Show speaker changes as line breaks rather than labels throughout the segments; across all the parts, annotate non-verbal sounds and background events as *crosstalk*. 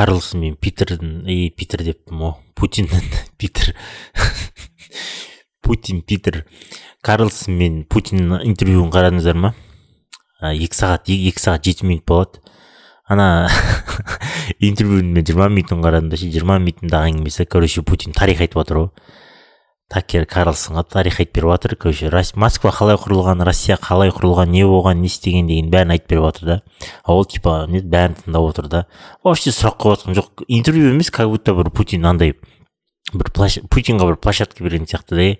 карлсон мен питердің и питер деппін ғой путиннің *laughs* питер. Путин питер. Карлсон мен путиннің интервьюін қарадыңыздар ма? Екі сағат екі сағат жеті минут болады. Ана *laughs* интервьюдің мен жиырма минутын қарадым да ше жиырма минутындағы әңгімесі короче путин тарих айтып жатыр ғой такер карлсонға тарих айтып беріп жатыр. Короче москва қалай құрылған россия қалай құрылған не болған не істеген деген бәрін айтып беріп жатыр да. А ол типа не бәрін тыңдап отыр да. Вообще сұрақ қойып жатқан жоқ. Интервью емес как будто бір путин андай бір путинға бір площадка берген сияқты да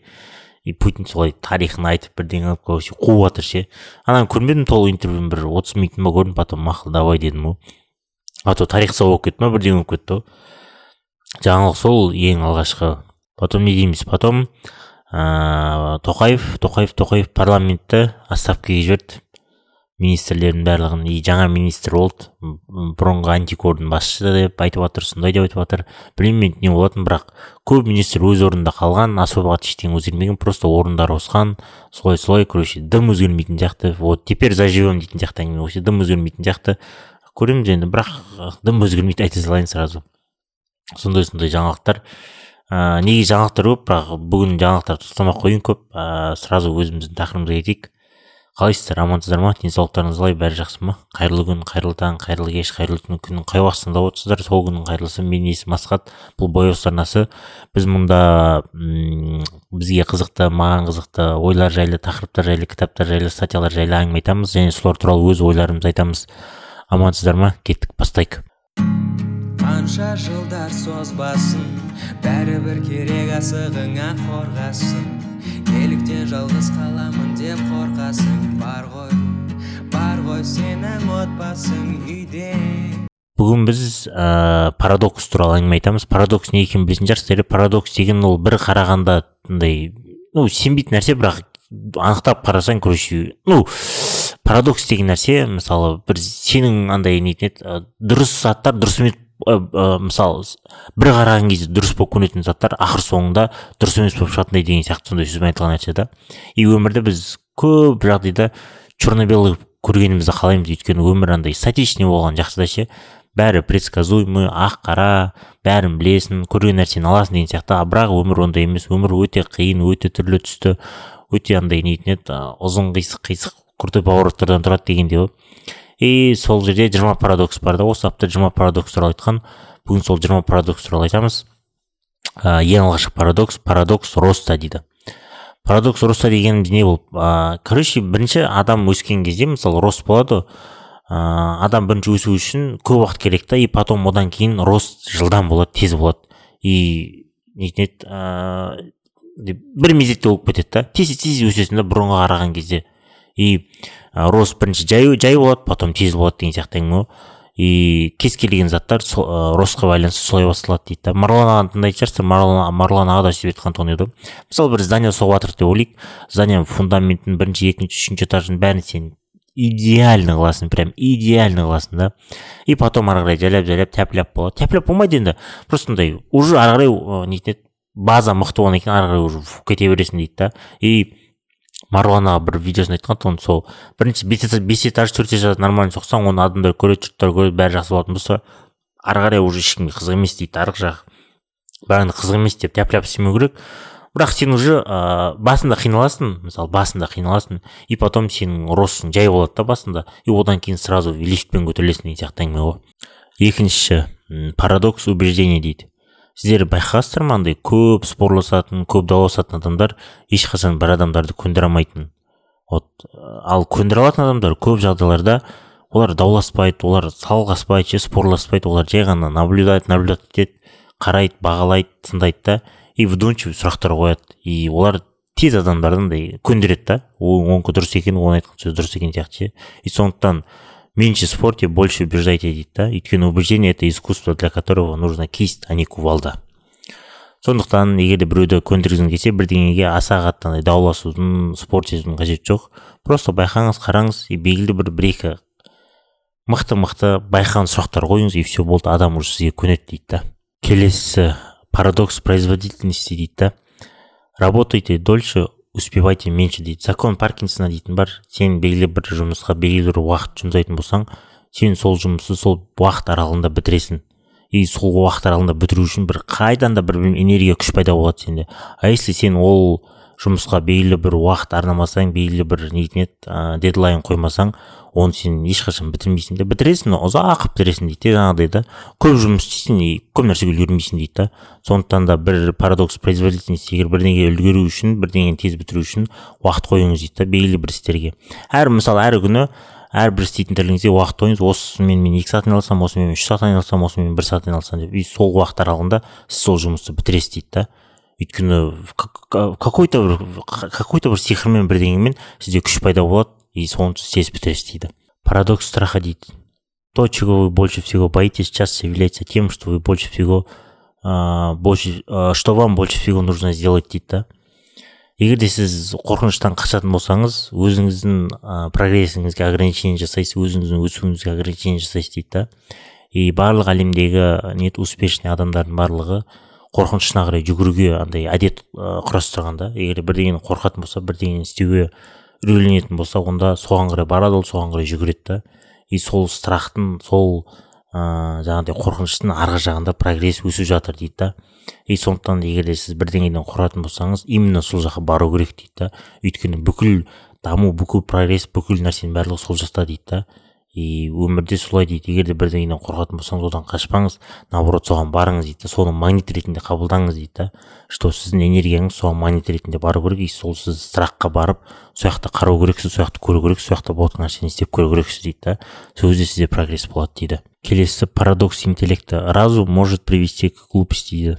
и путин солай тарихын айтып бірдеңе қылып короче қуып жатыр ше. Ананы көрмедім толық интервьюін бір отыз минутын ба көрдім потом мақұл давай дедім ғой а то тарих сабақ болып кетті ма бірдеңе болып кетті ғой жаңалық сол ең алғашқы потом не дейміз потом ә, тоқаев тоқаев тоқаев парламентті отставкаға жіберді министрлердің барлығын и жаңа министр болды. Бұрынғы антикордың басшысы деп айтып жатыр сондай деп айтып жатыр білмеймін не болатынын бірақ көп министр өз орнында қалған особо ештеңе өзгермеген просто орындары ауысқан солай солай короче дым өзгермейтін сияқты. Вот теперь заживем дейтін сияқты әңгіме ғой дым өзгермейтін сияқты. Көреміз енді бірақ дым өзгермейді айта салайын сразу. Сондай сондай жаңалықтар. Ә, неге жаңалықтар көп бірақ бүгін жаңалықтар тоқтамай ақ қояйын көп. Ә, сразу өзіміздің тақырыбымызға кетейік. Қалайсыздар амансыздар ма? Денсаулықтарыңыз қалай? Бәрі жақсы ма? Қайырлы күн қайырлы таң қайырлы кеш қайырлы түн күннің қай уақытысында тыңдап отырсыздар? Сол күннің қайырлысы менің есімім асхат бұл бояу арнасы біз мұнда м бізге қызықты маған қызықты ойлар жайлы тақырыптар жайлы кітаптар жайлы статьялар жайлы әңгіме айтамыз және солар туралы өз ойларымызды айтамыз. Амансыздар ма? Кеттік бастайық.
Қанша жылдар созбасын бәрібір керек асығыңа қорғасын. Неліктен жалғыз қаламын деп қорқасың бар ғой бар ғой сенің отбасың үйде.
Бүгін біз ә, парадокс туралы әңгіме айтамыз. Парадокс не екенін білетін шығарсыздар парадокс деген ол бір қарағанда андай ну сенбейтін нәрсе бірақ анықтап қарасаң короче ну парадокс деген нәрсе мысалы бір сенің андай нетін еді дұрыс заттар дұрыс емес мысалы бір қараған кезде дұрыс болып көрінетін заттар ақыр соңында дұрыс емес болып шығатындай деген сияқты сондай сөзбен айтылған нәрсе да. И өмірде біз көп жағдайда черно белый көргенімізді қалаймыз. Өйткені өмір андай статичный болған жақсы да ше. Бәрі предсказуемый ақ қара бәрін білесің көрген нәрсені аласың деген сияқты. А бірақ өмір ондай емес. Өмір өте қиын өте түрлі түсті өте андай нетін еді ұзын қисық қисық крутой повороттардан тұрады дегендей ғой. И сол жерде жиырма парадокс бар да. Осы апта жиырма парадокс туралы айтқан. Бүгін сол жиырма парадокс туралы айтамыз. Ә, ең алғашқы парадокс парадокс роста дейді. Парадокс роста дегеніміз не болып ә, короче бірінші адам өскен кезде мысалы рост болады. Ә, адам бірінші өсу үшін көп уақыт керек та. И потом одан кейін рост жылдам болады тез болады. И нетін еді ә, бір мезетте болып кетеді да. Тез тез өсесің да бұрынға қараған кезде. И рост бірінші жай жай болады потом тез болады деген сияқты әңгіме ғой. И кез келген заттар сол ә, ростқа байланысты солай басталады дейді да. Марлан ағаны тыңдайтын шығарсыздар марлан, марлан аға да сөйтіп айтқан тұғын еді мысалы бір здание соғып жатыр деп ойлайық. Зданиенің фундаментін бірінші екінші үшінші этажын бәрін сен идеально қыласың прям идеально қыласың да. И потом ары қарай жайлап жайлап тәп ляп болады. Тәп ляп болмайды енді. Просто андай уже ары қарай нетін еді база мықты болғаннан кейін ары қарай уже кете бересің дейді да. И марғұлан аға бір видеосында айтқан тұғын сол бірінші бес этаж төрт этаж нормально соқсаң оны адамдар көреді жұрттар көреді бәрі жақсы болатын болса ары қарай уже ешкімге қызық емес дейді арғы жақ. Бәріне қызық емес деп тяп ляп істемеу керек. Бірақ сен уже ә, басында қиналасың мысалы басында қиналасың и потом сенің ростың жай болады да басында и одан кейін сразу лифтпен көтерілесің деген сияқты әңгіме ғой. Екінші парадокс убеждения дейді. Сіздер байқағансыздар ма андай көп спорласатын көп дауласатын адамдар ешқашан бір адамдарды көндіре алмайтын. Вот ал көндіре алатын адамдар көп жағдайларда олар дауласпайды олар салғаспайды ше спорласпайды олар жай ғана наблюдать наблюдать етеді қарайды бағалайды тыңдайды да и вдумчивый сұрақтар қояды. И олар тез адамдарды андай көндіреді да. Онікі дұрыс екен оның айтқан сөзі дұрыс екен сияқты ше. И сондықтан меньше спорьте, больше убеждайте дейді да? Өйткені убеждение это искусство для которого нужна кисть а не кувалда. Сондықтан егер де біреуді көндіргіңіз келсе бірдеңеге аса қатты андай дауласудың спорт етудің қажеті жоқ просто байқаңыз қараңыз и белгілі бір бір екі мықты мықты байқаған сұрақтар қойыңыз и все болды адам уже сізге көнеді дейді да. Келесі парадокс производительности дейді да. Работайте дольше успевайте меньше дейді. Закон паркинсона дейтін бар. Сен белгілі бір жұмысқа белгілі бір уақыт жұмсайтын болсаң сен сол жұмысты сол уақыт аралығында бітіресің. И сол уақыт аралығында бітіру үшін бір қайдан да бір энергия күш пайда болады сенде. А если сен ол жұмысқа белгілі бір уақыт арнамасаң белгілі бір нетін еді дедлайн қоймасаң оны сен ешқашан бітірмейсің де. Бітіресің ұзақ бітіресің дейді де жаңағыдай да. Көп жұмыс істейсің и көп нәрсеге үлгермейсің дейді да. Сондықтан да бір парадокс производительности егер бірдеңеге үлгеру үшін бірдеңені тез бітіру үшін уақыт қойыңыз дейді да белгілі бір істерге. Әр мысалы әр күні әрбір істейтін тірлігіңізге уақыт қойыңыз. Осымен мен екі сағат айналысамын осымен үш сағат айналысамын осымен бір сағат айналысамын деп. И сол уақыт аралығында сіз сол жұмысты бітіресіз дейді да. Өйткені какой то бір какой то бір сиқырмен бірдеңемен сізде күш пайда болады и соны сіз тез бітіресіз дейді. Парадокс страха дейді. То чего вы больше всего боитесь часто является тем что вы больше всего ә, больше ә, что вам больше всего нужно сделать дейді да. Егер де сіз қорқыныштан қашатын болсаңыз өзіңіздің ә, прогрессіңізге ограничение жасайсыз өзіңіздің өсуіңізге ограничение жасайсыз дейді да. И барлық әлемдегі нет успешный адамдардың барлығы қорқынышына қарай жүгіруге андай әдет ә, құрастырған да. егер бірдеңені қорқатын болса бірдеңені істеуге үрейленетін болса онда соған қарай барады ол соған қарай жүгіреді да. И сол страхтың сол ыыы жаңағыдай қорқыныштың арғы жағында прогресс өсіп жатыр дейді да. И сондықтан егер де сіз бірдеңеден қорқатын болсаңыз именно сол жаққа бару керек дейді да. Өйткені бүкіл даму бүкіл прогресс бүкіл нәрсенің барлығы сол жақта дейді да. И өмірде солай дейді. Егер де бірдеңеден қорқатын болсаңыз одан қашпаңыз наоборот соған барыңыз дейді. Соны магнит ретінде қабылдаңыз дейді. Да что сіздің энергияңыз соған магнит ретінде бару керек. И сол сіз страхқа барып сол жақта қарау керексіз сол жақты көру керексіз сол жақта болатын нәрсені істеп көру керексіз дейді да. Сол кезде сізде прогресс болады дейді. Келесі парадокс интеллекта разум может привести к глупости дейді.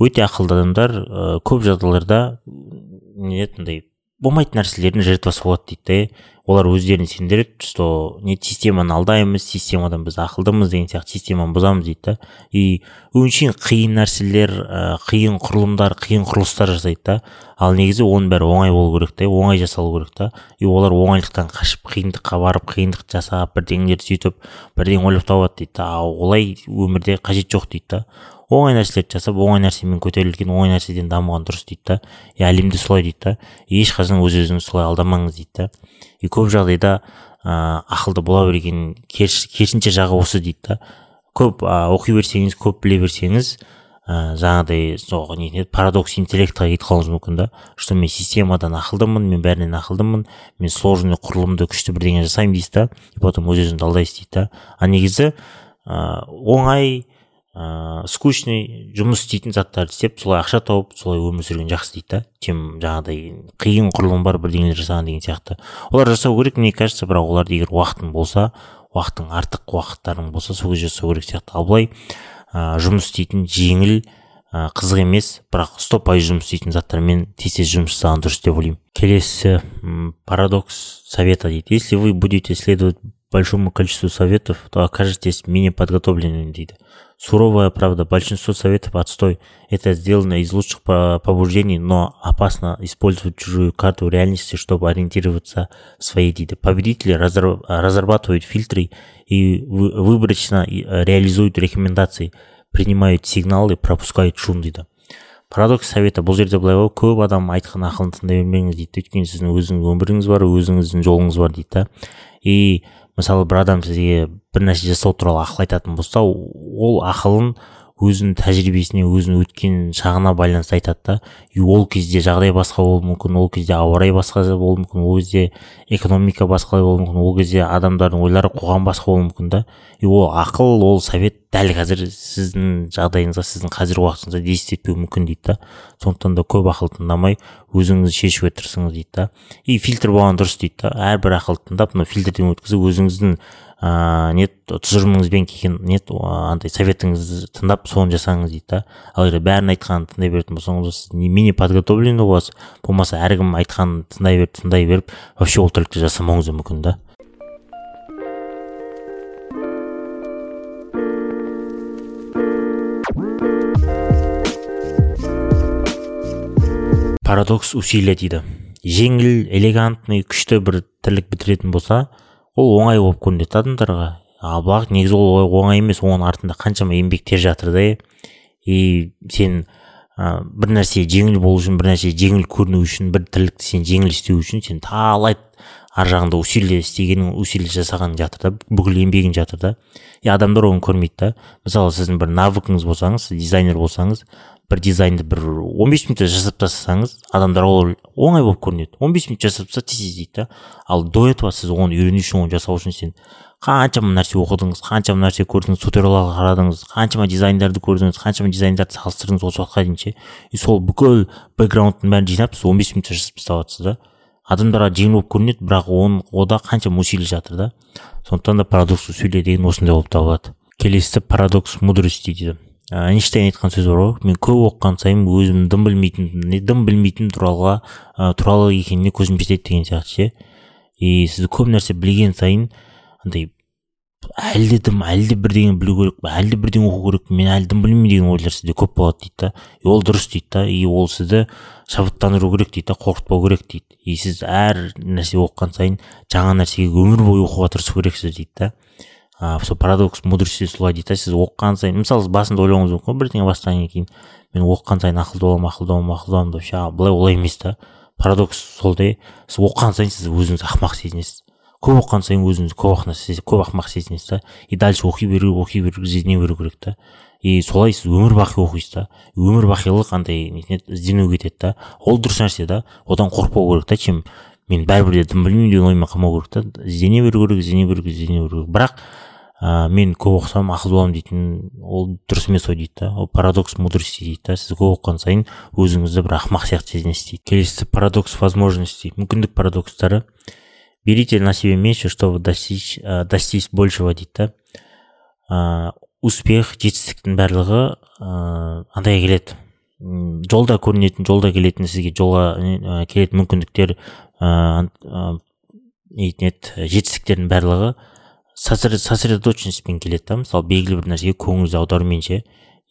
Өте ақылды адамдар ә, көп жағдайларда не андай болмайтын нәрселердің жертвасы болады дейді олар өздеріне сендіреді что не системаны алдаймыз системадан біз ақылдымыз деген сияқты системаны бұзамыз дейді да. И өңшең қиын нәрселер ә, қиын құрылымдар қиын құрылыстар жасайды да. Ал негізі оның бәрі оңай болу керек та оңай жасалу керек та. И олар оңайлықтан қашып қиындыққа барып қиындық жасап бірдеңелерді сөйтіп бірдеңе ойлап табады дейді да. Ал олай өмірде қажет жоқ дейді да. Оңай нәрселерді жасап оңай нәрсемен көтерілген оңай нәрседен дамыған дұрыс дейді да. И әлемде солай дейді да. Ешқашан өз өзіңізді солай алдамаңыз дейді да. И көп жағдайда ә, ақылды бола берген керісінше жағы осы дейді да. Көп ә, оқи берсеңіз көп біле берсеңіз ә, жаңағыдай сол не парадокс интеллектқа кетіп қалуыңыз мүмкін да. Что мен системадан ақылдымын мен бәрінен ақылдымын мен сложный құрылымды күшті бірдеңе жасаймын дейсіз да. И потом өз өзіңізді алдайсыз дейді да. А негізі ә, оңай ыыы скучный жұмыс істейтін заттарды істеп солай ақша тауып солай өмір сүрген жақсы дейді да. Чем жаңағыдай қиын құрылым бар бірдеңелер жасаған деген сияқты. Олар жасау керек мне кажется бірақ оларда егер уақытың болса уақытың артық уақыттарың болса сол кезде жасау керек сияқты. Ал былай ә, жұмыс істейтін жеңіл ә, қызық емес бірақ сто пайыз жұмыс істейтін заттармен тез тез жұмыс жасаған дұрыс деп ойлаймын. Келесі парадокс совета дейді. Если вы будете следовать большому количеству советов то окажетесь менее подготовленными дейді Суровая правда, большинство советов отстой. Это сделано из лучших побуждений, но опасно использовать чужую карту реальности, чтобы ориентироваться в своей дейді. Победители разрабатывают фильтры и выборочно реализуют рекомендации, принимают сигналы, пропускают шум дейді парадокс совета бұл жерде былай ғой көп адам айтқан ақылын тыңдай бермеңіз дейді өйткені сіздің өзіңіздің өміріңіз бар өзіңіздің жолыңыз бар дейді да и мысалы бір адам сізге бір нәрсе жасау туралы ақыл айтатын болса ол ақылын өзінің тәжірибесіне өзінің өткен шағына байланысты айтады да ол кезде жағдай басқа болуы мүмкін ол кезде ауа райы басқа болуы мүмкін ол кезде экономика басқалай болуы мүмкін ол кезде адамдардың ойлары қоғам басқа болуы мүмкін да. И ол ақыл ол совет дәл қазір сіздің жағдайыңызға сіздің қазіргі уақытыңызда действие етпеуі мүмкін дейді да. Сондықтан да көп ақыл тыңдамай өзіңіз шешуге тырысыңыз дейді да. И фильтр болған дұрыс дейді да. Әрбір ақылды тыңдап мына фильтрден өткізіп өзіңіздің ыыы не тұжырымыңызбен келген не андай советіңізді тыңдап соны жасаңыз дейді да. Ал егер бәрін айтқанын тыңдай беретін болсаңыз сіз менее подготовленный боласыз болмаса әркім айтқанын тыңдай беріп тыңдай беріп вообще ол тірлікті жасамауыңыз да мүмкін да. Парадокс усилия дейді. Жеңіл элегантный күшті бір тірлік бітіретін болса ол оңай болып көрінеді адамдарға. Ал бірақ негізі ол оңай емес оның артында қаншама еңбектер жатыр да и сен ә, бір нәрсе жеңіл болу үшін бір нәрсе жеңіл көріну үшін бір тірлікті сен жеңіл істеу үшін сен талай ар жағында усилие істегенің усилие жасаған жатыр да бүкіл еңбегің жатыр да. И адамдар оны көрмейді да. Мысалы сіздің бір навыкыңыз болсаңыз дизайнер болсаңыз бір дизайнды бір 15 минутта жасап тастасаңыз адамдар ол оңай болып көрінеді. 15 минут жасап тастады тез тез дейді да. Ал до этого сіз оны үйрену үшін оны жасау үшін сен қаншама нәрсе оқыдыңыз қаншама нәрсе көрдіңіз туториалға қарадыңыз қаншама дизайндарды көрдіңіз қаншама дизайндарды салыстырдыңыз осы уақытқа дейін ше. И сол бүкіл бэкграундтың бәрін жинап сіз он бес минутта жасап тастап жатсыз да. Адамдарға жеңіл болып көрінеді бірақ оның ода қаншама усилий жатыр да. Сондықтан да парадокс сөйле деген осындай болып табылады. Келесісі парадокс мудрости дейді. Эйнштейн айтқан сөз бар ғой. Мен көп оқыған сайын өзім дым білмейтін дым білмейтін туралы ә, туралы екеніне көзім жетеді деген сияқты ше. И сіз көп нәрсе білген сайын андай әлі дым әлі де бірдеңе білу керек әлі де бірдеңе оқу керек мен әлі дым білмеймін деген ойлар сізде көп болады дейді да. Ол дұрыс дейді да. И ол сізді шабыттандыру керек дейді да қорқытпау керек дейді. И сіз әр нәрсе оқыған сайын жаңа нәрсеге өмір бойы оқуға тырысу керексіз дейді да. А, сол парадокс мудрости солай дейді да сіз оқыған сайын мысалы басында ойлауыңыз мүмкін ғой бірдеңе бастағаннан кейін мен оқыған сайын ақылды боламын ақылды боламын ақылды боламын деп ше былай олай емес та парадокс солдай сіз оқыған сайын сіз өзіңізді ақымақ сезінесіз көп оқыған сайын өзіңізді көп көп ақымақ сезінесіз да? И дальше оқи беру оқи беру іздене беру керек та и солай сіз өмір бақи оқисыз да? Өмір бақилық андай іздену кетеді да? Ол дұрыс нәрсе да одан қорықпау керек та чем мен бәрібір де дым білмеймін деген оймен қалмау керек та. Іздене беру керек іздене беру керек іздене беру керек. Бірақ ә, мен көп оқысам ақылды боламын дейтін ол дұрыс емес ой дейді да. Ол парадокс мудрости дейді да. Сіз көп оқыған сайын өзіңізді бір ақымақ сияқты сезінесіз дейді. Келесісі парадокс возможностей мүмкіндік парадокстары. Берите на себе меньше чтобы достичь ә, достичь большего дейді да. Ә, успех жетістіктің барлығы ыыы андай келеді. Жолда көрінетін жолда келетін сізге жолға ә, келетін мүмкіндіктер ыыы нетін еді жетістіктердің барлығы сосредоточенностьпен келеді да. Мысалы белгілі бір нәрсеге көңіліңізді аударумен ше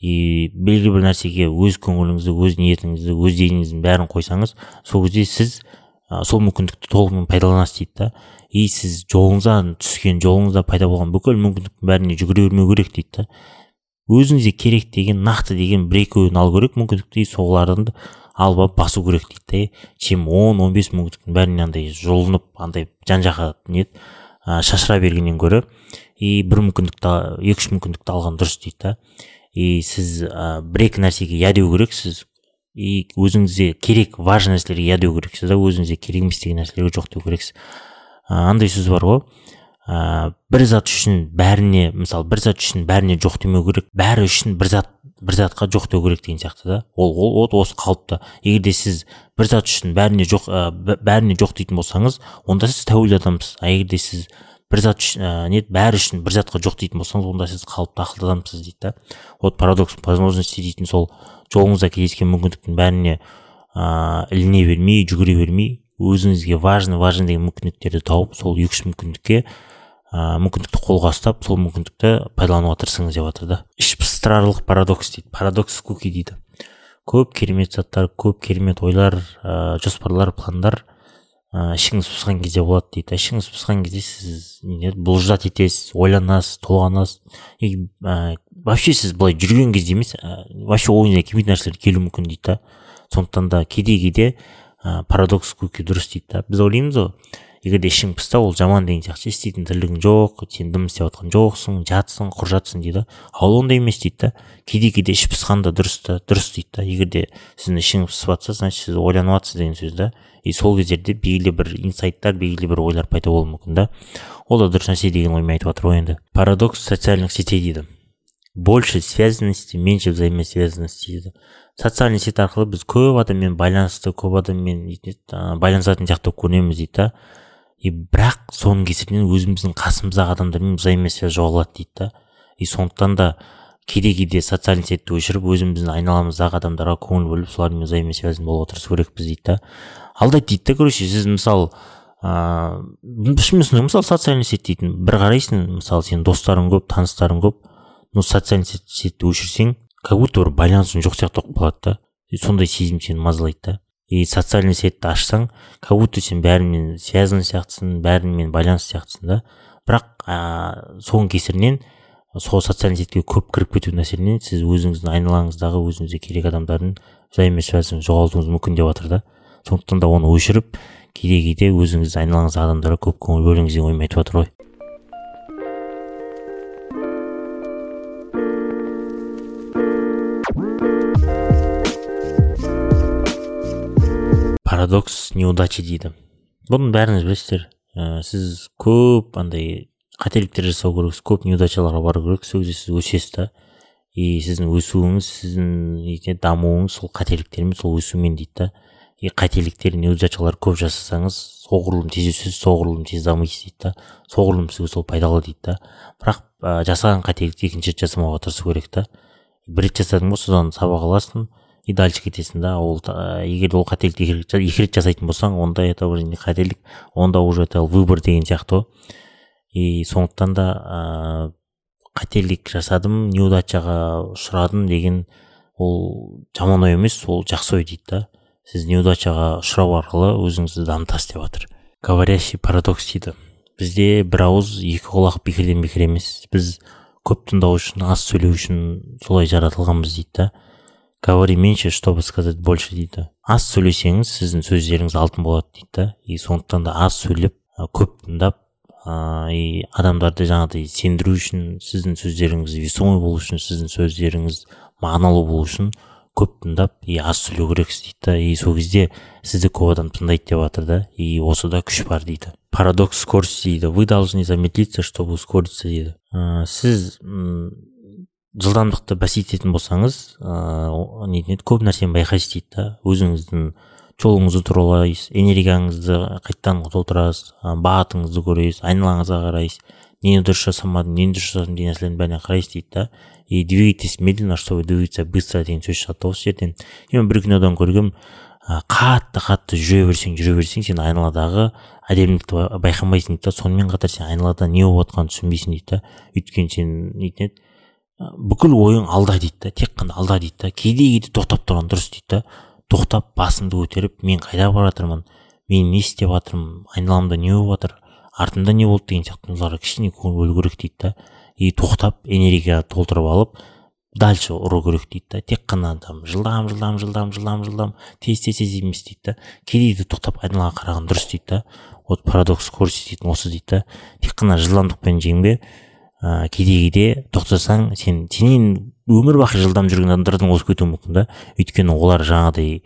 и белгілі бір нәрсеге өз көңіліңізді өз ниетіңізді өз денеңіздің бәрін қойсаңыз сол кезде сіз сол мүмкіндікті толығымен пайдаланасыз дейді да. И сіз жолыңыздан түскен жолыңызда пайда болған бүкіл мүмкіндіктің бәріне жүгіре бермеу керек дейді да. Өзіңізге керек деген нақты деген бір екеуін алу керек. Мүмкіндікті соларды алып алып басу керек дейді да чем он он бес мүмкіндіктің бәріне андай жұлынып андай жан жаққа не шашыра бергеннен гөрі и бір мүмкіндікті екі үш мүмкіндікті алған дұрыс дейді да. И сіз ә, бір екі нәрсеге иә деу керексіз. И өзіңізге керек важный нәрселерге иә деу керексіз да. Өзіңізге керек емес деген нәрселерге жоқ деу керексіз. Андай сөз бар ғой. Ә, бір зат үшін бәріне мысалы бір зат үшін бәріне жоқ демеу керек бәрі үшін бір зат бір затқа жоқ деу керек деген сияқты да. Ол ол вот осы қалыпта. Егер де сіз бір зат үшін бәріне жоқ ә, бәріне жоқ дейтін болсаңыз онда сіз тәуелді адамсыз. А егер де сіз бір зат үшін ә, не бәрі үшін бір затқа жоқ дейтін болсаңыз онда сіз қалыпты ақылды адамсыз дейді да. Вот парадокс возможности дейтін сол жолыңызда кездескен мүмкіндіктің бәріне ыыы іліне бермей жүгіре бермей өзіңізге важный важный деген мүмкіндіктерді тауып сол екі үш мүмкіндікке ыыы мүмкіндікті қолға ұстап сол мүмкіндікті пайдалануға тырысыңыз деп жатыр да. Іш пыстырарлық парадокс дейді. Парадокс куки дейді. Көп керемет заттар көп керемет ойлар ә, жоспарлар пландар ә, ішіңіз пысқан кезде болады дейді ішіңіз пысқан кезде сіз не бұлжат етесіз ойланасыз толғанасыз. И ә, вообще сіз былай жүрген кезде емес ә, вообще ойыңызға келмейтін нәрселер келуі мүмкін дейді да. Сондықтан да кейде кейде ә, парадокс көке дұрыс дейді да. Біз ойлаймыз ғой егер де ішің пысса ол жаман деген сияқты істейтін тірлігің жоқ сен дым істеп жатқан жоқсың жатсың құр жатсың дейді ал ондай емес дейді да. Кейде кейде іш пысқан да дұрыс та дұрыс дейді да. Егер де сіздің ішіңіз пысып жатса значит сіз ойланып жатсыз деген сөз да. И сол кездерде белгілі бір инсайттар белгілі бір ойлар пайда болуы мүмкін да. Ол да дұрыс нәрсе деген оймен айтып жатыр ғой енді. Парадокс социальных сетей дейді. Больше связанности меньше взаимосвязанности дейді. Социальный сеть арқылы біз көп адаммен байланысты көп адаммен байланысатын сияқты көрінеміз дейді да. И бірақ соның кесірінен өзіміздің қасымыздағы адамдармен взаимосвязь жоғалады дейді да. И сондықтан да кейде кейде социальный сетьті өшіріп өзіміздің айналамыздағы адамдарға көңіл бөліп солармен взаимосвязь болуға тырысу керекпіз дейді да. Алдайды дейді да короче сіз мысалы ыыы шынымен мысалы социальный сеть дейтін бір қарайсың мысалы сенің достарың көп таныстарың көп но социальный сетьті өшірсең как будто бір байланысың жоқ сияқты болып қалады да. Сондай сезім сені мазалайды да. И социальный сетьті ашсаң как будто сен бәрімен связан сияқтысың бәрімен байланыс сияқтысың да? Бірақ ә, соның кесірінен сол социальный сетьке көп кіріп кету әсерінен сіз өзіңіздің айналаңыздағы өзіңізге керек адамдардың взаимосвязін жоғалтуыңыз мүмкін деп жатыр да? Сондықтан да оны өшіріп кейде кейде өзіңіз айналаңыздағы адамдарға көп көңіл бөліңіз деген ойымды айтып жатыр ғой. Парадокс неудачи дейді. Бұны бәріңіз білесіздер ә, сіз көп андай қателіктер жасау керексіз көп неудачаларға бару керек сол кезде сіз өсесіз да. И сіздің өсуіңіз сіздің дамуыңыз сол қателіктермен сол өсумен дейді да. И қателіктер неудачалар көп жасасаңыз соғұрлым тез өсесіз соғұрлым тез дамисыз дейді да. Соғұрлым сізге сол пайдалы дейді да. Бірақ ә, жасаған қателікті екінші рет жасамауға тырысу керек та. Бір рет жасадың ба содан сабақ аласың. И дальше кетесің да ол егер ол қателікті екі рет жасайтын болсаң онда это уже не қателік онда уже это выбор деген сияқты ғой. И сондықтан да ә, қателік жасадым неудачаға ұшырадым деген ол жаман ой емес ол жақсы ой дейді да. Сіз неудачаға ұшырау арқылы өзіңізді дамытасыз деп жатыр. Говорящий парадокс дейді. Бізде бір ауыз екі құлақ бекерден бекер емес. Біз көп тыңдау үшін аз сөйлеу үшін солай жаратылғанбыз дейді да. Говори меньше чтобы сказать больше дейді. Аз сөйлесеңіз сіздің сөздеріңіз алтын болады дейді да. И сондықтан да аз сөйлеп көп тыңдап ыыы и адамдарды жаңағыдай сендіру үшін сіздің сөздеріңіз весомый болу үшін сіздің сөздеріңіз мағыналы болу үшін көп тыңдап и аз сөйлеу керексіз дейді да. И сол кезде сізді көп адам тыңдайды деп жатыр да. И осыда күш бар дейді. Парадокс скорости дейді. Вы должны замедлиться чтобы ускориться дейді. Ә, сіз жылдамдықты бәсеңдететін болсаңыз ыыы нетін еді көп нәрсені байқайсыз дейді да. Өзіңіздің жолыңызды туралайсыз энергияңызды қайтадан толтырасыз бағытыңызды көресіз айналаңызға қарайсыз нені дұрыс жасамадым нені дұрыс жасадым деген нәрселердің бәріне қарайсыз дейді да. И двигайтесь медленно чтобы двигаться быстро деген сөз шығады осы жерден. Мен бір кинодан көргенмін қатты қатты жүре берсең жүре берсең сен айналадағы әдемілікті байқамайсың дейді да. Сонымен қатар сен айналада не болып жатқанын түсінбейсің дейді да. Өйткені сен нетін еді бүкіл ойың алда дейді да тек қана алда дейді да кейде кейде тоқтап тұрған дұрыс дейді да. Тоқтап басымды көтеріп мен қайда бара жатырмын? Мен не істеп жатырмын? Айналамда не болып жатыр? Артымда не болды деген сияқты оларға кішкене көңіл бөлу керек дейді да. И тоқтап энергия толтырып алып дальше ұру керек дейді да. Тек қана там жылдам жылдам жылдам жылдам жылдам тез тез тез емес дейді да. Кейде тоқтап айналаға қараған дұрыс дейді да. Вот парадокс скорости дейтін осы дейді да. Тек қана жылдамдықпен жеңбе. Ә, кейде кейде тоқтасаң сен сенен өмір бақи жылдам жүрген адамдардан озып кетуі мүмкін да. Өйткені олар жаңағыдай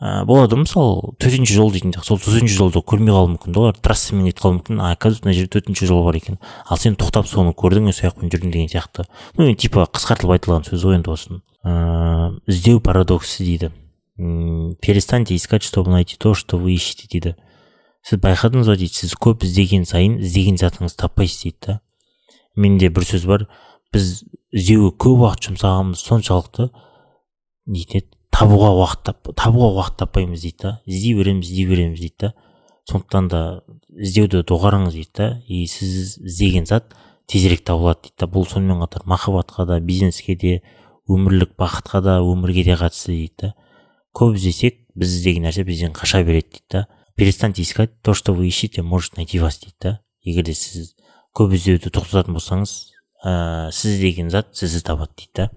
ә, болады мысалы төтенше жол дейтін сол төтенше жолды көрмей қалуы мүмкін да. Олар трассамен кетіп қалуы мүмкін. А оказывается мына жерде төтенше жол бар екен. Ал сен тоқтап соны көрдің сол жақпен жүрдің деген сияқты. Ну типа қысқартылып айтылған сөз ғой енді осының ыыы іздеу парадоксы дейді. Перестаньте искать чтобы найти то что вы ищете дейді. Сіз байқадыңыз ба дейді? Сіз көп іздеген сайын іздеген затыңызды таппайсыз дейді да. Менде бір сөз бар. Біз іздеуге көп уақыт жұмсағанымыз соншалықты. Нетін еді табуға уақыт тап, табуға уақыт таппаймыз дейді да. Іздей береміз іздей береміз дейді да. Сондықтан да іздеуді доғарыңыз дейді да. И сіз іздеген зат тезірек табылады дейді да. Бұл сонымен қатар махаббатқа да бизнеске де өмірлік бақытқа да өмірге де қатысты дейді да. Көп іздесек біз іздеген нәрсе бізден қаша береді дейді да. Перестаньте искать то что вы ищете может найти вас дейді да. Егер де сіз көп іздеуді тоқтататын болсаңыз ә, сіз деген зат сізді табады дейді да.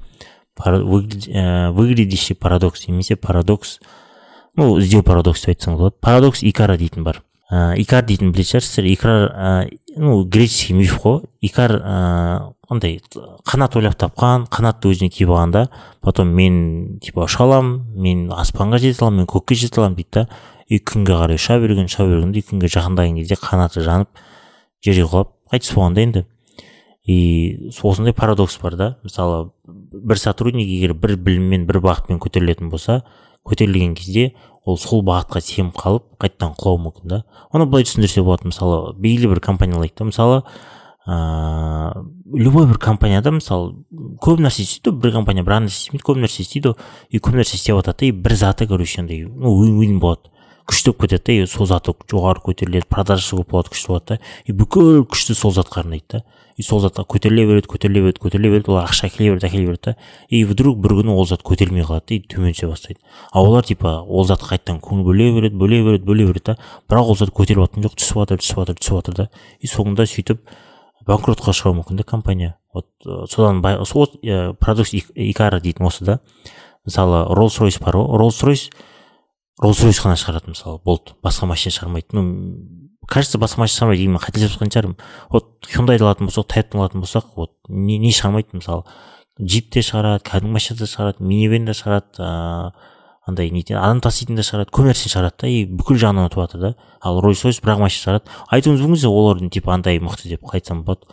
Выглядящий парадокс немесе парадокс ну іздеу парадокс деп айтсаңыз болады. Парадокс икара дейтін бар. Ә, икар дейтін білетін шығарсыздар. Икар ә, ну греческий миф қой. Икар ә, андай қанат ойлап тапқан қанатты өзіне киіп алғанда потом мен типа ұша аламын мен аспанға жете аламын мен көкке жете аламын дейді да. И күнге қарай ұша берген ұша берген и күнге жақындаған кезде қанаты жанып жерге құлап қайтыс болғанда енді. И осындай парадокс бар да. Мысалы бір сотрудник егер бір біліммен бір бағытпен көтерілетін болса көтерілген кезде ол сол бағытқа сеніп қалып қайтадан құлауы мүмкін да. Оны былай түсіндірсе болады. Мысалы белгілі бір компания алайық та мысалы ыыы любой бір компанияда мысалы көп нәрсе істейді. Бір компания бір нәрсе істемейді көп нәрсе істейді. И көп нәрсе істеп жатады да. И бір заты короче андай ну вин вин болады. Күштеп кетеді да и сол заты жоғары көтеріледі продажасы көп болады күшті болады да. И бүкіл күшті сол затқа арнайды да. И сол затқа көтеріле береді көтеріле береді көтеріле береді олар ақша әкеле береді әкеле береді да. И вдруг бір күні ол зат көтерілмей қалады да и төмен түсе бастайды. А олар типа ол затқа қайтадан көңіл бөле береді бөле береді бөле береді да. Бірақ ол зат көтеріліп жатқан жоқ түсіп жатыр түсіп жатыр түсіп жатыр да. И соңында сөйтіп банкротқа ұшырауы мүмкін да компания. Вот содан сол продукс икара дейтін осы да. Мысалы роллс ройс бар ғой роллс ройс роллс ройс қана шығарады мысалы болды басқа машина шығармайды ну кажется басқа машина шығармайды мен қателесіп жатқан шығармын вот хюндайды алатын болсақ тойотаны алатын болсақ вот не, не шығармайды мысалы джип те шығарады кәдімгі машина да шығарады минивэн де шығарады ыыы андай не адам таситын да шығарады көп нәрсені шығарады да и бүкіл жағынан ұтып жатыр да. Ал ройс ройс бір ақ машина шығарады. Айтуыңыз мүмкін олардың типа андай мықты деп айтсам болады.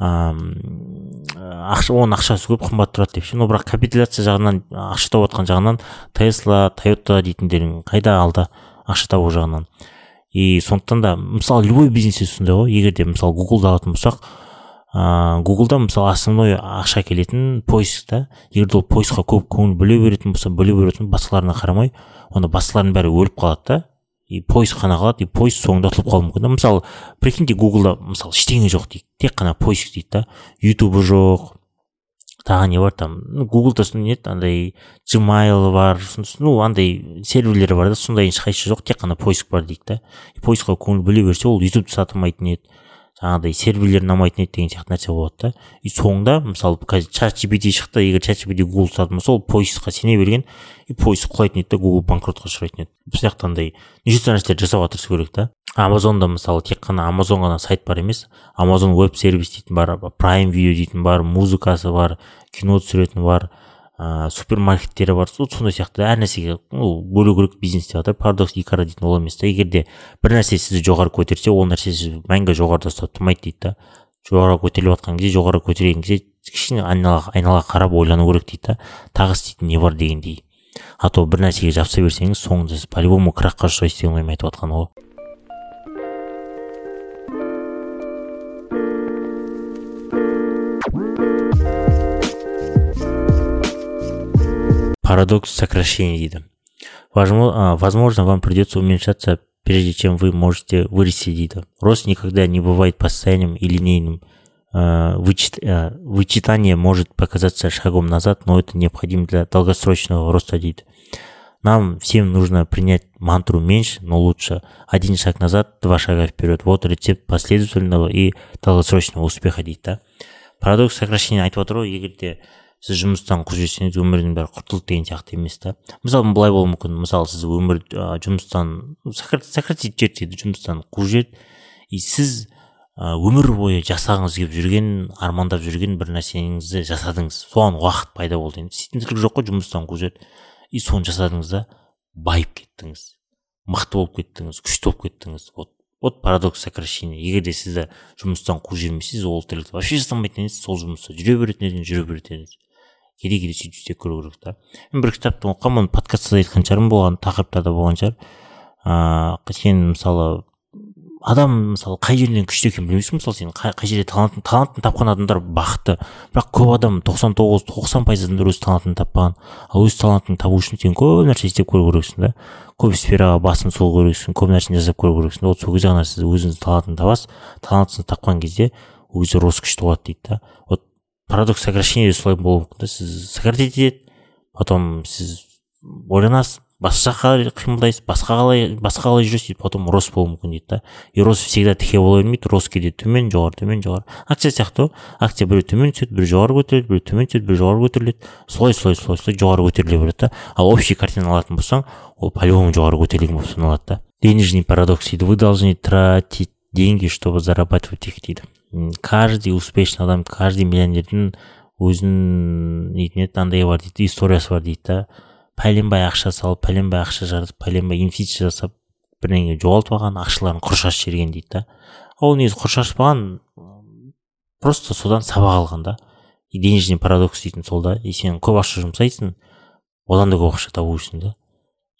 Ақша оның ақшасы көп қымбат тұрады деп ше. Но бірақ капиталяция жағынан ақша тауып жатқан жағынан тесла тойота дейтіндерің қайда алда ақша табу жағынан? И сондықтан да мысалы любой бизнесте сондай ғой. Егер де мысалы гуглды алатын болсақ ыыы гуглда мысалы основной ақша келетін поиск та. Егер де ол поискқа көп көңіл бөле беретін болса бөле беретін басқаларына қарамай онда басқалардың бәрі өліп қалады да. И поиск қана қалады и поиск соңында ұтылып қалуы мүмкін да. Мысалы прикиньте гуглда мысалы ештеңе жоқ дейік тек қана поиск дейді да. Ютубы жоқ тағы не бар там ну гуглда не андай gmail бар ну андай серверлері бар да сондай ешқайсысы жоқ тек қана поиск бар дейді да. Поискқа көңіл бөле берсе ол ютубты сатылмайтын еді. Жаңағыдай серверлер ұнамайтын еді деген сияқты нәрсе болады да. И соңында мысалы қазір чат gpt шықты егер чат gpt гугл сататын болса ол поискқа сене берген и поиск құлайтын еді да гугл банкротқа ұшырайтын еді. Бұл сияқты андай неше нәрселерді жасауға тырысу керек та. Амазонда мысалы тек қана амазон ғана сайт бар емес амазон веб сервис дейтін бар прайм видео дейтін бар музыкасы бар кино түсіретін бар ыыы супермаркеттері бар. Сондай сияқты әр нәрсеге ну бөлу керек бизнес деп жатыр парадокс екі ара дейтін ол емес та. Егер де бір нәрсе сізді жоғары көтерсе ол нәрсе сізді мәңгі жоғарыда ұстап тұрмайды дейді да. Жоғары көтеріліп жатқан кезде жоғары көтерген кезде кішкене айналаға айналаға қарап ойлану керек дейді да. Тағы істейтін не бар дегендей. А то бір нәрсеге жабыса берсеңіз соңында сіз по любому крахқа ұшырайсыз деген оймен айтып жатқаны ғой Парадокс сокращений дейді возможно вам придется уменьшаться прежде чем вы можете вырасти дейді рост никогда не бывает постоянным и линейным вычит, вычитание может показаться шагом назад, но это необходимо для долгосрочного роста дейді нам всем нужно принять мантру меньше, но лучше. Один шаг назад, два шага вперед. Вот рецепт последовательного и долгосрочного успеха дейді да парадокс сокращение айтып отыр ғой егер де сіз жұмыстан қуып жіберсеңіз өмірдің бәрі құртылды деген сияқты емес та. Мысалы былай болуы мүмкін. Мысалы сіз өмір ә, жұмыстан сократить жіберді дейді жұмыстан қуып жіберді и сіз өмір бойы жасағыңыз келіп жүрген армандап жүрген бір нәрсеңізді жасадыңыз. Соған уақыт пайда болды енді. Істейтін тірлік жоқ қой жұмыстан қуып жіберді и соны жасадыңыз да байып кеттіңіз. Мықты болып кеттіңіз күшті болып кеттіңіз. Вот вот парадокс сокращения егер де сізді жұмыстан қуып жібермесеңіз ол тірлікті вообще жасамайтын едіңіз сол жұмыста жүре беретін едіңіз жүре беретін едіңіз. Кейде кейде сөйтіп істеп көру керек та бір кітапты оқығанмын оны подкастта да айтқан шығармын болған тақырыптарда болған шығар ыыы сен мысалы адам мысалы қай жерден күшті екенін білмейсің мысалы сен қай, қай жерде талантын талантын тапқан адамдар бақытты. Бірақ көп адам тоқсан тоғыз тоқсан пайыз адамдар өз талантын таппаған ал өз талантыңды табу үшін сен көп нәрсе істеп көру керексің да. Көп сфераға басын сұғу керексің көп нәрсені жасап көру керексің вот сол кезде ғана сіз өзіңіздің талантыңды табасыз. Талантыңызды тапқан кезде ол кезде рост күшті болады дейді да. Вот парадокс сокращения солай болуы мүмкін да сіз сократить етеді потом сіз ойланасыз басқа жаққа қимылдайсыз басқа қалай басқа қалай жүресіз потом рост болуы мүмкін дейді да. И рост всегда тіке бола бермейді рост кейде төмен жоғары төмен жоғары. Акция сияқты ғой. Акция біреу төмен түседі біреу жоғары көтеріледі біреу төмен түседі біреу жоғары көтеріледі. Солай солай солай солай жоғары көтеріле береді да. Ал общий картина алатын болсаң ол по любому жоғары көтерілген болып саналады да. Денежный парадокс дейді. Вы должны тратить деньги чтобы зарабатывать их дейді. Каждый успешный адам каждый миллионердің өзінің нетін еді андай бар дейді историясы бар дейді да. Пәленбай ақша салып пәленбай ақша жаратып пәленбай инвестиция жасап бірдеңе жоғалтып алған ақшаларын құр шашып жіберген дейді да. Ол негізі құр шашпаған просто содан сабақ алған да. Денежный парадокс дейтін сол да. И сен көп ақша жұмсайсың одан да көп ақша табу үшін да.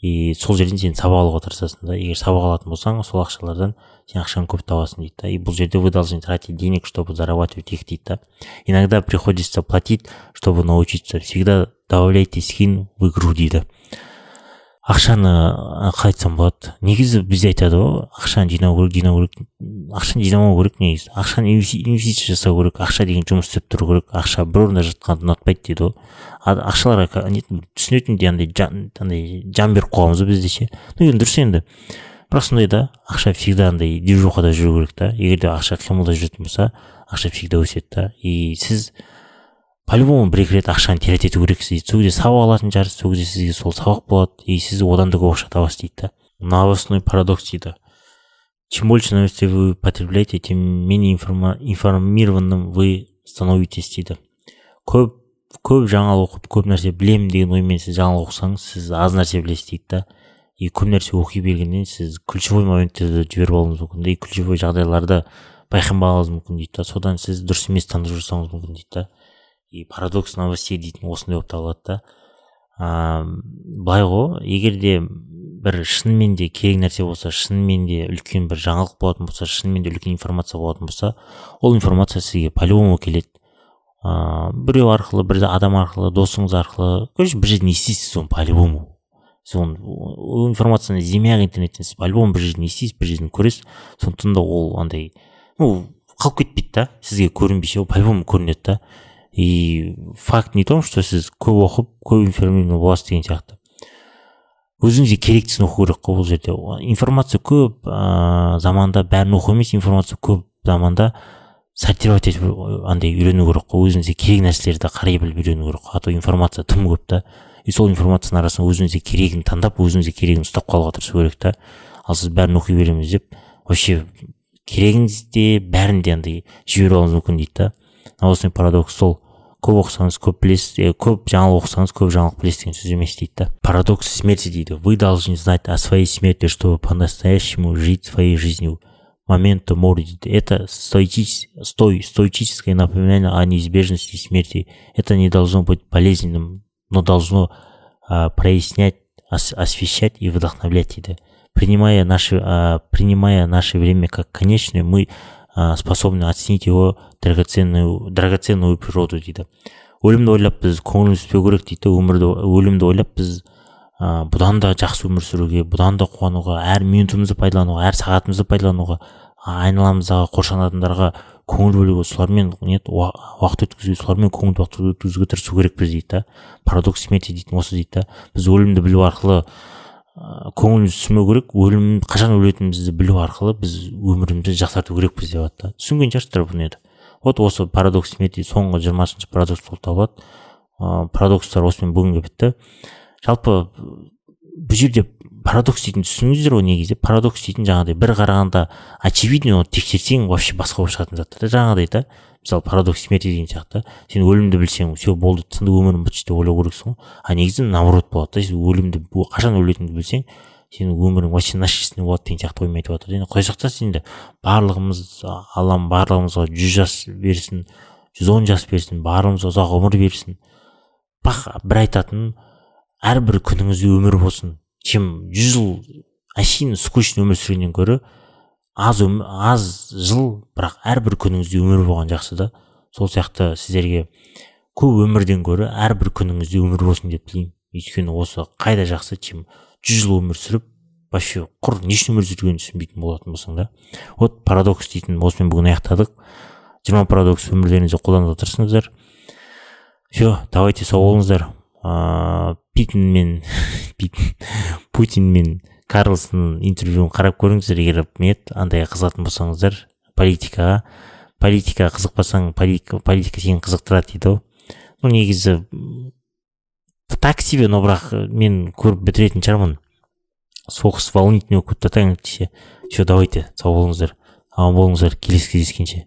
И сол жерден сен сабақ алуға тырысасың да. Егер сабақ алатын болсаң сол ақшалардан сен ақшаны көп табасың дейді да. И бұл жерде вы должны тратить денег чтобы зарабатывать их дейді да. Иногда приходится платить чтобы научиться. Всегда добавляйте скин в игру дейді. Ақшаны қалай айтсам болады. Негізі бізде айтады ғой ақшаны жинау керек жинау керек. Ақшаны жинамау керек негізі. Ақшаны инвестиция жасау керек ақша деген жұмыс істеп тұру керек. Ақша бір орында жатқанды ұнатпайды дейді ғой. Ақшаларға түсінетіндей андай андай жан беріп қойғанбыз ғой бізде ше ну енді дұрыс енді. Бірақ сондай да ақша всегда андай движухада жүру керек та. Егер де ақша қимылда жүретін болса ақша всегда өседі да и сіз по любому бір екі рет ақшаны теретету керексіз дейді. Сол кезде сабақ алатын шығарсыз сол кезде сізге сол сабақ болады. И сіз одан да көп ақша табасыз дейді да. Новостной парадокс дейді. Чем больше новостей вы потребляете тем менее информированным вы становитесь дейді. Көп көп жаңалық оқып көп нәрсе білемін деген оймен сіз жаңалық оқысаңыз сіз аз нәрсе білесіз дейді да. И көп нәрсе оқи бергеннен сіз ключевой моменттерді жіберіп алуыңыз мүмкін да и ключевой жағдайларды байқанбауыңыз мүмкін дейді да. Содан сіз дұрыс емес таңдау жасауыңыз мүмкін дейді да. И парадокс новостей дейтін осындай болып табылады да. Ыыы былай ғой егер де бір шынымен де керек нәрсе болса шынымен де үлкен бір жаңалық болатын болса шынымен де үлкен информация болатын болса ол информация сізге по любому келеді. Ыыы біреу арқылы бір адам арқылы досыңыз арқылы короче бір жерден естисіз оны по любому сіз оны ол информацияны іздемей ақ интернеттен сіз по любому бір жерден естисіз бір жерден көресіз. Сондықтан да ол андай ну қалып кетпейді да сізге көрінбесе ол по любому көрінеді да. И факт не том что сіз көп оқып көп информированный боласыз деген сияқты. Өзіңізге керектісін оқу керек қой бұл жерде. Информация көп ыыы заманда бәрін оқу емес информация көп заманда сортировать етіп андай үйрену керек қой. Өзіңізге керек нәрселерді қарай біліп үйрену керек қой. А то информация тым көп та. И сол информацияның арасынан өзіңізге керегін таңдап өзіңізге керегін ұстап қалуға тырысу керек та. Ал сіз бәрін оқи береміз деп вообще керегіңіз де бәрін де андай жіберіп алуыңыз мүмкін дейді да. новостной парадокс сол көп оқысаңыз көп білесіз көп жаңалық оқысаңыз көп жаңалық білесіз деген сөз емес дейді да парадокс смерти дейді вы должны знать о своей смерти чтобы по настоящему жить своей жизнью момента мори дейді это стоичес, стой, стоическое напоминание о неизбежности смерти это не должно быть болезненным но должно а, прояснять ос, освещать и вдохновлять дейді принимая наше а, принимая наше время как конечное мы ә, способны оценить его драгоценную драгоценную природу дейді. Өлімді ойлап біз көңіліміз түспеу керек дейді өмірді өлімді ойлап біз ә, бұдан да жақсы өмір сүруге бұдан да қуануға әр минутымызды пайдалануға әр сағатымызды пайдалануға айналамыздағы қоршаған адамдарға көңіл бөлуге солармен не уақыт өткізуге солармен көңіл уақыт өткізуге тырысу керекпіз дейді да. Парадокс смерти дейтін осы дейді да. Біз өлімді білу арқылы ыыы көңіліміз түсірмеу керек өлім қашан өлетінімізді білу арқылы біз өмірімізді жақсарту керекпіз деп да. Түсінген шығарсыздар бұны енді. Вот осы парадокс смерти соңғы жиырмасыншы парадокс болып табылады. Ыыы парадокстар осымен бүгінге бітті. Жалпы бұл жерде парадокс дейтін түсініңіздер ғой негізі. Парадокс дейтін жаңағыдай бір қарағанда очевидно оны тексерсең вообще басқа болып шығатын заттар да жаңағыдай да. Мысалы парадокс смерти деген сияқты. Сен өлімді білсең все болды тынды өмірім бітті деп ойлау керексің ғой. А негізі наоборот болады да сен өлімді қашан өлетініңді білсең сенің өмірің вообще насыщенный болады деген сияқты оймен айтып жатыр. Енді құдай сақтасын енді барлығымыз аллам барлығымызға жүз жас берсін жүз он жас берсін барлығымызға ұзақ ғұмыр берсін. Бірақ бір айтатыным әрбір күніңізде өмір болсын. Чем жүз жыл әшейін скучный өмір сүргеннен гөрі аз аз жыл бірақ әрбір күніңізде өмір болған жақсы да. Сол сияқты сіздерге көп өмірден гөрі әрбір күніңізде өмір болсын деп тілеймін. Өйткені осы қайда жақсы чем жүз жыл өмір сүріп вообще құр не үшін өмір сүргенін түсінбейтін болатын болсаң да. Вот парадокс дейтін осымен бүгін аяқтадық. Жиырма парадокс өмірлеріңізде қолдануға тырысыңыздар все давайте сау болыңыздар. Ыыы питин мен *laughs* путин мен карлсон интервьюін қарап көріңіздер егер нет андай қызығатын болсаңыздар политикаға политикаға қызықпасаң политика, политика сені қызықтырады дейді ғой ну негізі так себе но бірақ мен көріп бітіретін шығармын. Соғыс волнительный болып кетті да таңертеңше все давайте сау болыңыздар. Аман болыңыздар келесі кездескенше.